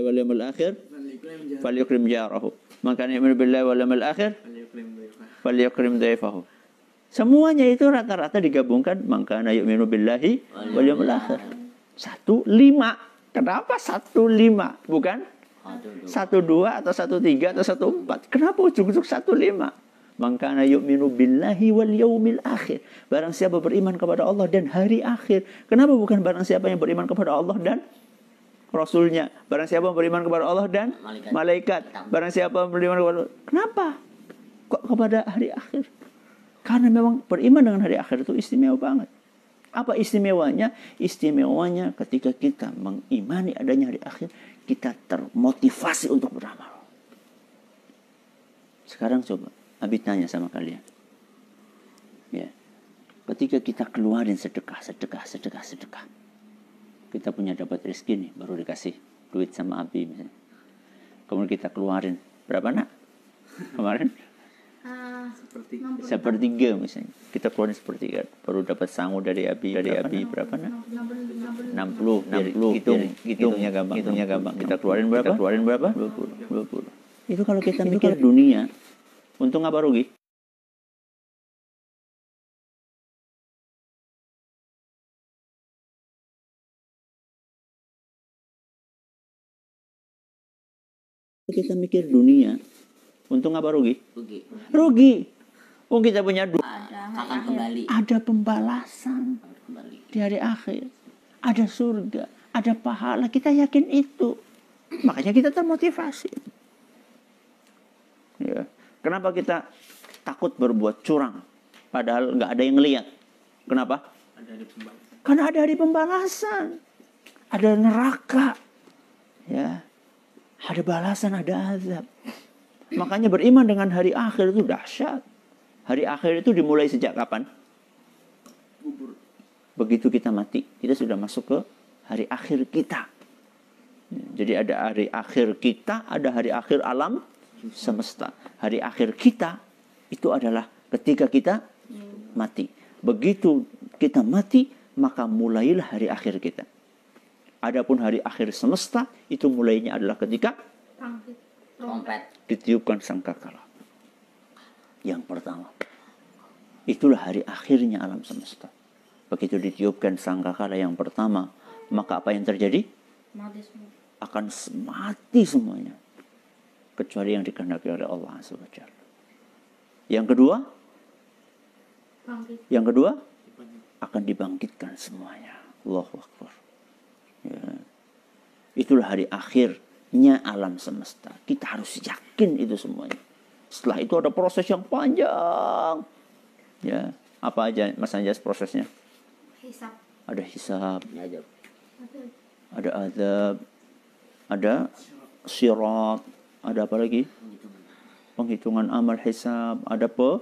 wal yawmil akhir falyukrim jarahu. Man kana yu'minu billahi wal yawmil akhir falyukrim dhaifahu. Semuanya itu rata-rata digabungkan man kana yu'minu billahi wal yawmil akhir. Satu lima. Kenapa satu lima? Bukan satu dua atau satu tiga atau satu empat. Kenapa ujung-ujung satu lima? Mangkana yu'minu billahi wal yaumil akhir. Barang siapa beriman kepada Allah dan hari akhir. Kenapa bukan barang siapa yang beriman kepada Allah dan Rasulnya. Barang siapa beriman kepada Allah dan Malaikat. malaikat. Barang siapa beriman kepada Allah. Kenapa? Kok kepada hari akhir? Karena memang beriman dengan hari akhir itu istimewa banget. Apa istimewanya? Istimewanya ketika kita mengimani adanya hari akhir, kita termotivasi untuk beramal. Sekarang coba, Abi tanya sama kalian. Ya. Ketika kita keluarin sedekah, sedekah, sedekah, sedekah. Kita punya dapat rezeki nih, baru dikasih duit sama Abi misalnya. Kemudian kita keluarin, berapa nak? Kemarin? Ah, Seperti Sepertiga misalnya. Kita keluarin sepertiga. Baru dapat sangu dari Abi. Dari Abi berapa nak? 60, 60, hitung, hitungnya gampang, hitungnya gampang. Kita keluarin berapa? Kita keluarin berapa? 20, 20. Itu kalau kita mikir dunia, untung apa rugi? Kita mikir dunia, untung apa rugi? Rugi. Rugi. Oh kita punya duit. Akan kembali. Ada pembalasan kembali. di hari akhir. Ada surga, ada pahala. Kita yakin itu. Makanya kita termotivasi. Ya. Kenapa kita takut berbuat curang? Padahal nggak ada yang ngeliat. Kenapa? ada di pembahasan. Karena ada hari pembalasan. Ada neraka. Ya. Ada balasan, ada azab. Makanya beriman dengan hari akhir itu dahsyat. Hari akhir itu dimulai sejak kapan? Begitu kita mati, kita sudah masuk ke hari akhir kita. Jadi ada hari akhir kita, ada hari akhir alam semesta. Hari akhir kita itu adalah ketika kita mati. Begitu kita mati, maka mulailah hari akhir kita. Adapun hari akhir semesta itu mulainya adalah ketika. Trompet. ditiupkan sangkakala. Yang pertama. Itulah hari akhirnya alam semesta. Begitu ditiupkan sangkakala yang pertama, maka apa yang terjadi? Mati semua. Akan mati semuanya. Kecuali yang dikehendaki oleh Allah SWT. Yang kedua, Bangkit. yang kedua akan dibangkitkan semuanya. Allahu Akbar. Ya. Itulah hari akhirnya alam semesta. Kita harus yakin itu semuanya. Setelah itu ada proses yang panjang. Ya, apa aja Mas Anjas prosesnya? Hisap. Ada hisab. Ada. ada azab, ada sirat, ada apa lagi? Penghitungan amal hisab, ada pe,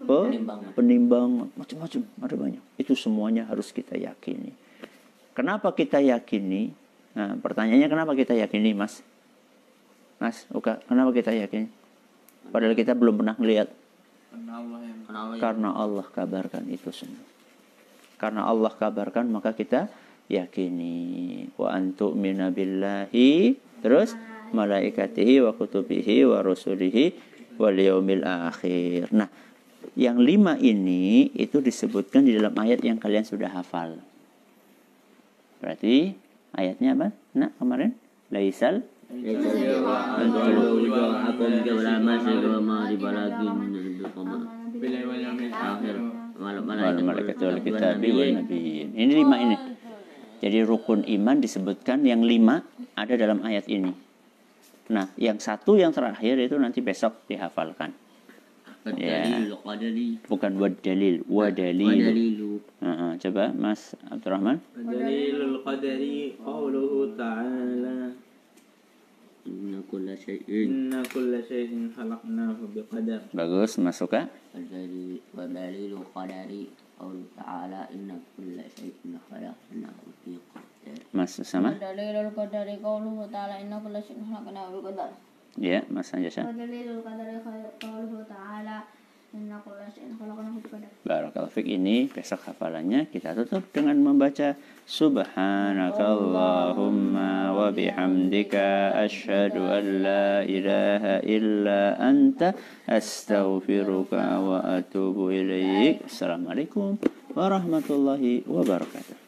pe Penimbangan. penimbang, macam-macam, ada banyak. Itu semuanya harus kita yakini. Kenapa kita yakini? Nah, pertanyaannya kenapa kita yakini, Mas? Mas, Uka, kenapa kita yakini? Padahal kita belum pernah melihat. Karena Allah kabarkan itu semua. Karena Allah kabarkan maka kita yakini wa antu billahi terus malaikatihi wa kutubihi wa rusulihi wal yaumil akhir. Nah, yang lima ini itu disebutkan di dalam ayat yang kalian sudah hafal. Berarti ayatnya apa? Nah, kemarin laisal. Ini lima ini. Jadi rukun iman disebutkan yang lima ada dalam ayat ini. Nah, yang satu yang terakhir itu nanti besok dihafalkan. Dalil qadari Bukan wad dalil, wa dalil. dalilu Heeh, coba Mas Abdurrahman. Dalilul qadari qawluhu ta'ala. Inna kulla syai'in. Inna kulla syai'in khalaqnahu biqadar. Bagus, Mas Suka. Wadali- wadalilu qadari qawlu ta'ala. Inna kulla syai'in khalaqnahu bi qadar Mas sama? Dalilul qadari qawluhu ta'ala. Inna kulla syai'in khalaqnahu biqadar. Ya, Mas Anjasa. Ya. Barakallahu Fik ini besok hafalannya kita tutup dengan membaca subhanakallahumma wa bihamdika asyhadu an la ilaha illa anta astaghfiruka wa atubu ilaik. Assalamualaikum warahmatullahi wabarakatuh.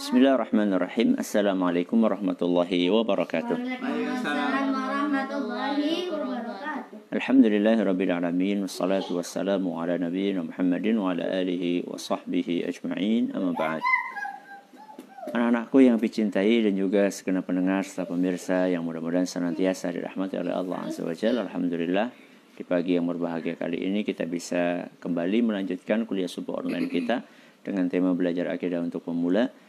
Bismillahirrahmanirrahim. Assalamualaikum warahmatullahi wabarakatuh. Waalaikumsalam warahmatullahi wabarakatuh. Alhamdulillahirrabbilalamin Wassalatu wassalamu ala nabiyina Muhammadin Wa ala alihi wa sahbihi ajma'in Amma ba'd Anak-anakku yang dicintai dan juga segenap pendengar serta pemirsa yang mudah-mudahan senantiasa dirahmati oleh Allah Azza wa Jalla. Alhamdulillah di pagi yang berbahagia kali ini kita bisa kembali melanjutkan kuliah subuh online kita dengan tema belajar akidah untuk pemula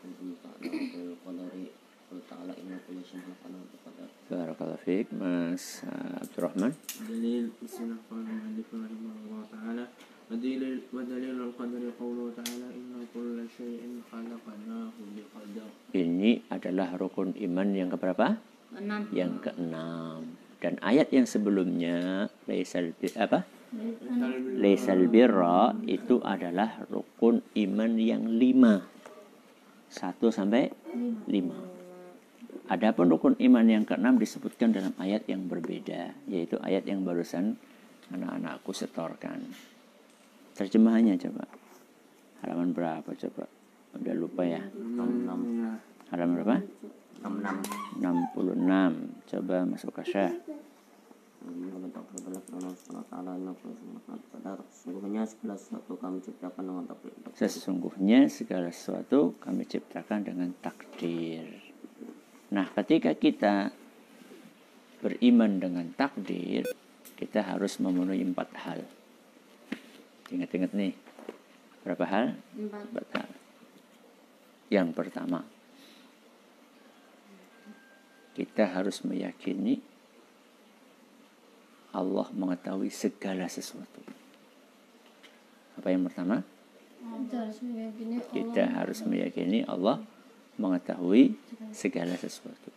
Mas eh, Abdurrahman. Ini adalah rukun iman yang keberapa? Enam. Yang keenam. Dan ayat yang sebelumnya leisal apa? Leisal birra itu adalah rukun iman yang lima satu sampai lima. Adapun rukun iman yang keenam disebutkan dalam ayat yang berbeda, yaitu ayat yang barusan anak-anakku setorkan. Terjemahannya coba. Halaman berapa coba? Udah lupa ya. Halaman berapa? 66. Coba masuk ke Syah. Sesungguhnya segala sesuatu kami ciptakan dengan takdir. Sesungguhnya segala sesuatu kami ciptakan dengan takdir. Nah, ketika kita beriman dengan takdir, kita harus memenuhi empat hal. Ingat-ingat nih, berapa hal? Empat. Empat hal. Yang pertama, kita harus meyakini Allah mengetahui segala sesuatu. Apa yang pertama? Kita harus meyakini Kita harus meyakini Allah mengetahui segala sesuatu.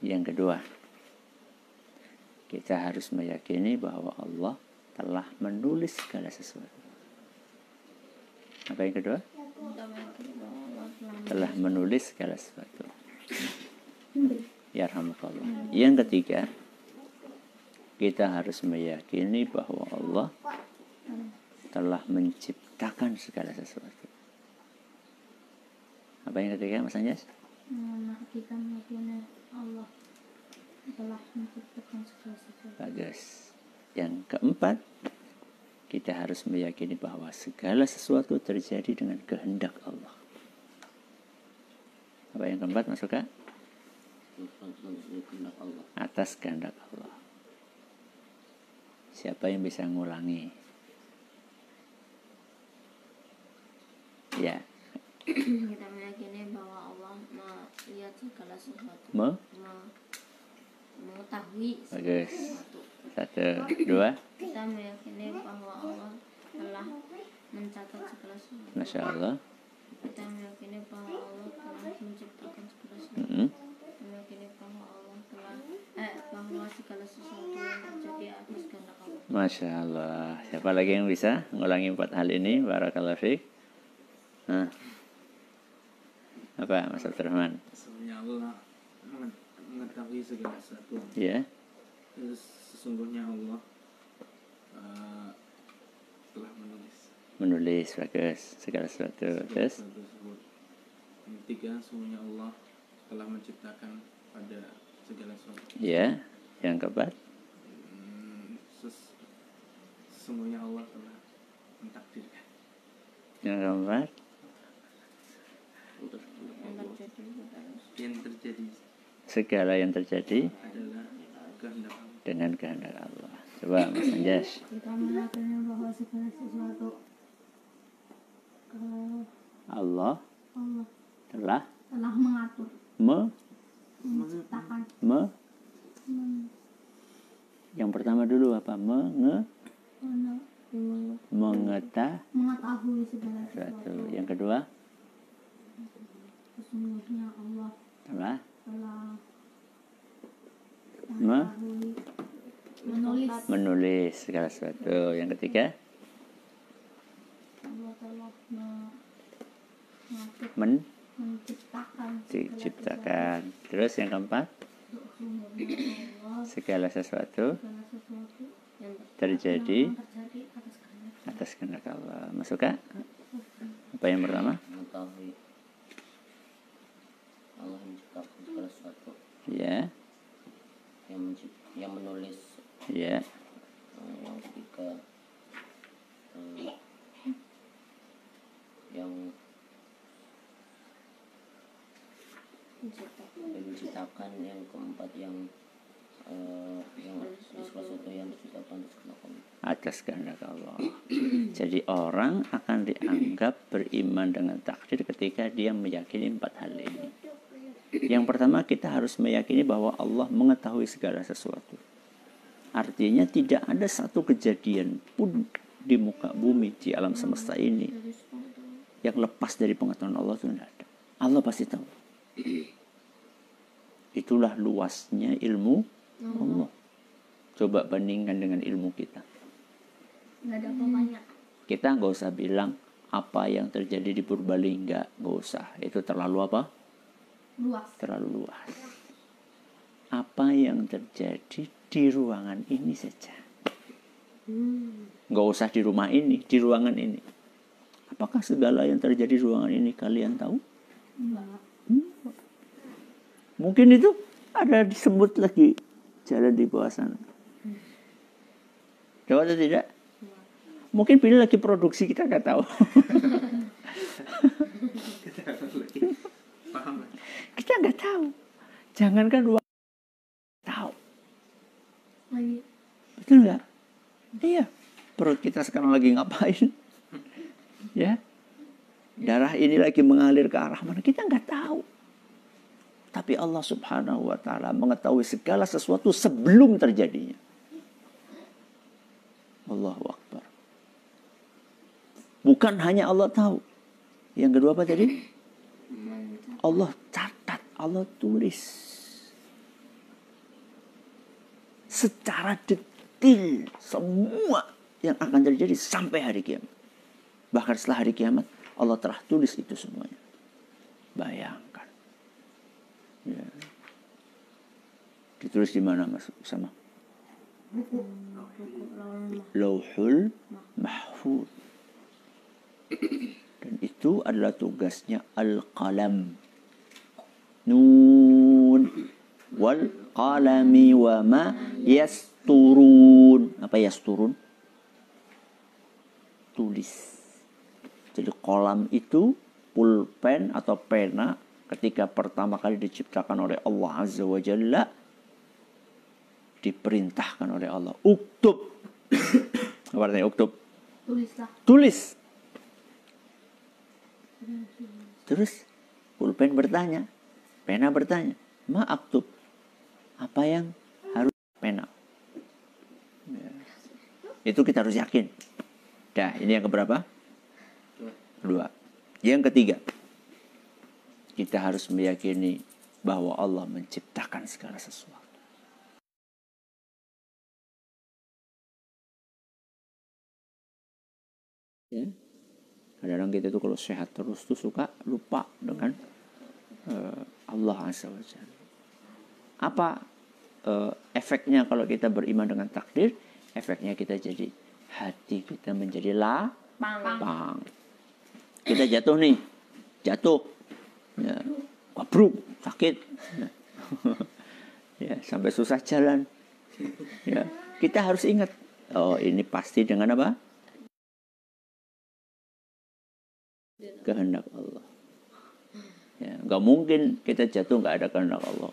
Yang kedua, kita harus meyakini bahwa Allah telah menulis segala sesuatu. Apa yang kedua? Telah menulis segala sesuatu. Ya rahmatullah. Yang ketiga, kita harus meyakini bahwa Allah telah menciptakan segala sesuatu. Apa yang ketiga, Mas Anjas? Kita meyakini Allah telah menciptakan segala sesuatu. Bagus. Yang keempat, kita harus meyakini bahwa segala sesuatu terjadi dengan kehendak Allah. Apa yang keempat, masuk Kak? Atas kehendak Allah. Siapa yang bisa ngulangi? Ya, Kita meyakini bahwa Allah melihat segala sesuatu. me? Me- mengetahui segala Bagus. sesuatu. Satu, dua. Kita meyakini bahwa Allah telah mencatat segala sesuatu. Masya Allah. Kita meyakini bahwa Allah telah menciptakan segala sesuatu. Mm-mm. Kita meyakini bahwa Allah telah eh bahwa segala sesuatu yang terjadi atas kehendak Allah. Masya Allah. Siapa lagi yang bisa ngulangi empat hal ini? Barakallahu fiik. Hah. Apa, Mas Abdurrahman? Sesungguhnya Allah menge- mengetahui segala sesuatu Ya. Terus Sesungguhnya Allah eh, telah menulis Menulis, bagus. Segala sesuatu. segala Terus, Yang ketiga Sesungguhnya Allah telah menciptakan pada segala sesuatu. Ya. Yang keempat, Hmm, ses- Sesungguhnya Allah telah mentakdirkan. Yang keempat, Yang terjadi pada Yang terjadi. Segala yang terjadi adalah dengan kehendak Allah. Coba Mas Anjas. Kita meyakini bahwa segala sesuatu eh, Allah Allah telah telah mengatur, me, menciptakan, me. Men- yang pertama dulu apa? Menge, men- mengeta. Mengetahui segala sesuatu. Yang kedua? Sesungguhnya Allah telah. telah me, menulis. Menulis segala sesuatu. Yang ketiga? Allah telah me- mengatur, men, menciptakan diciptakan. Terus yang keempat segala sesuatu terjadi atas kehendak Allah. Masuk Kak? Apa yang pertama? Allah menciptakan segala sesuatu Ya, yang yang menulis ya. eh, yang ketiga eh, yang yang menciptakan yang keempat yang eh, atas kehendak Allah. Jadi orang akan dianggap beriman dengan takdir ketika dia meyakini empat hal ini. Yang pertama kita harus meyakini bahwa Allah mengetahui segala sesuatu. Artinya tidak ada satu kejadian pun di muka bumi di alam semesta ini yang lepas dari pengetahuan Allah tidak ada. Allah pasti tahu. Itulah luasnya ilmu Allah. Coba bandingkan dengan ilmu kita. nggak ada apa-apanya Kita nggak usah bilang apa yang terjadi di Purbalingga, nggak usah. Itu terlalu apa? luas Terlalu luas. Apa yang terjadi di ruangan ini saja. Nggak usah di rumah ini, di ruangan ini. Apakah segala yang terjadi di ruangan ini kalian tahu? enggak Mungkin itu ada disebut lagi jalan di bawah sana. Tahu atau tidak? Mungkin pilih lagi produksi kita nggak tahu. Kita nggak tahu. Jangankan ruang tahu, betul nggak? Iya. Perut kita sekarang lagi ngapain? ya. Darah ini lagi mengalir ke arah mana? Kita nggak tahu. Tapi Allah Subhanahu wa taala mengetahui segala sesuatu sebelum terjadinya. Allahu Akbar. Bukan hanya Allah tahu. Yang kedua apa tadi? Allah catat, Allah tulis. Secara detil semua yang akan terjadi sampai hari kiamat. Bahkan setelah hari kiamat, Allah telah tulis itu semuanya. Bayangkan. Ya. Ditulis di mana Mas sama? Lauhul Mahfud. Dan itu adalah tugasnya Al-Qalam. Nun wal qalami wa ma yasturun. Apa yasturun? Tulis. Jadi kolam itu pulpen atau pena ketika pertama kali diciptakan oleh Allah Azza wa Jalla diperintahkan oleh Allah. Uktub. Apa artinya uktub? Tulislah. Tulis. Terus pulpen bertanya pena bertanya ma aktub apa yang harus pena? Ya. itu kita harus yakin. Dah ini yang keberapa? Kedua yang ketiga kita harus meyakini bahwa Allah menciptakan segala sesuatu. Ya. Kadang-kadang kita tuh kalau sehat terus tuh suka lupa dengan eh, Allah azza wa Jalla. apa eh, efeknya kalau kita beriman dengan takdir? Efeknya kita jadi hati kita menjadi lapang kita jatuh nih. Jatuh ya wabruk sakit ya. ya sampai susah jalan ya kita harus ingat oh ini pasti dengan apa kehendak Allah. Ya, nggak mungkin kita jatuh nggak ada kehendak Allah.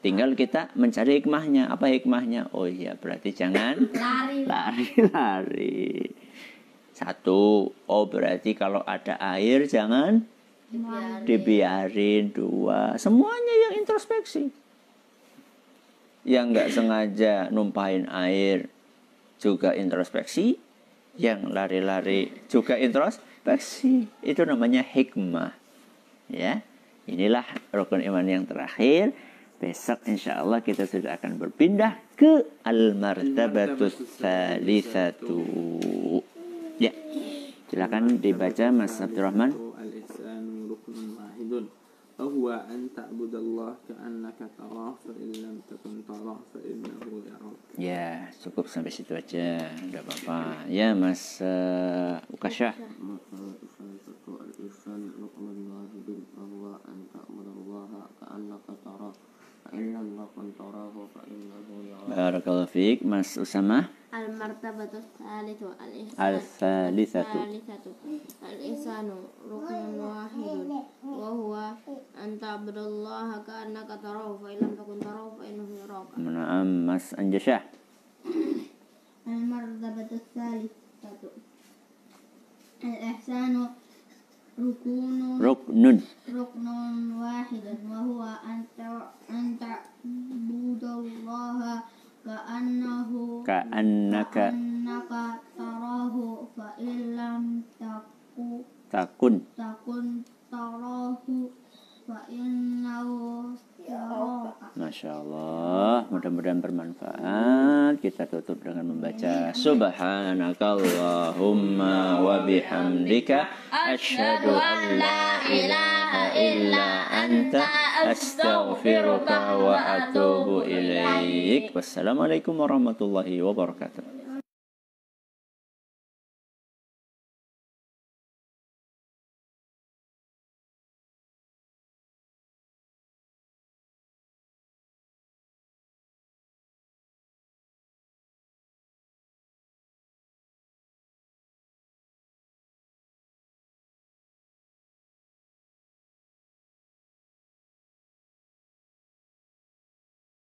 Tinggal kita mencari hikmahnya. Apa hikmahnya? Oh iya, berarti jangan Lari. lari-lari. Satu, oh berarti kalau ada air jangan dibiarin. Dua, semuanya yang introspeksi. Yang nggak sengaja numpahin air juga introspeksi. Yang lari-lari juga introspeksi. Itu namanya hikmah. Ya, inilah rukun iman yang terakhir. Besok insya Allah kita sudah akan berpindah ke al-martabatus thalithatu. Ya, silakan dibaca Mas Abdurrahman. الإحسان ركن واحد وهو أن تعبد الله كأنك تراه فإن لم تكن تراه فإنه يراك Ya, cukup sampai situ aja. Enggak apa-apa. Ya, Mas uh, Ukasha. الإحسان ركن واحد وهو أن تعبد الله كأنك تراه فإن لم تكن تراه فإنه يراك Barakallahu fiik. Mas Usama. المرتبة الثالثة الإحسان الثالثة. الثالثة الإحسان ركن واحد وهو أن تعبد الله كأنك تراه فإن لم تكن تراه فإنه يراك Naam, Mas Anjasyah. المرتبة الثالثة الإحسان ركون Ruknun. ركن واحد وهو أن تع- أن تعبد الله Ka'annaka Ka'annaka tarahu fa taku Takun. Takun tarahu fa innahu Masya Allah, mudah-mudahan bermanfaat. Kita tutup dengan membaca Subhanakallahumma wa bihamdika. Asyhadu an la ilaha illa anta. Astaghfiruka wa atubu ilaik Wassalamualaikum warahmatullahi wabarakatuh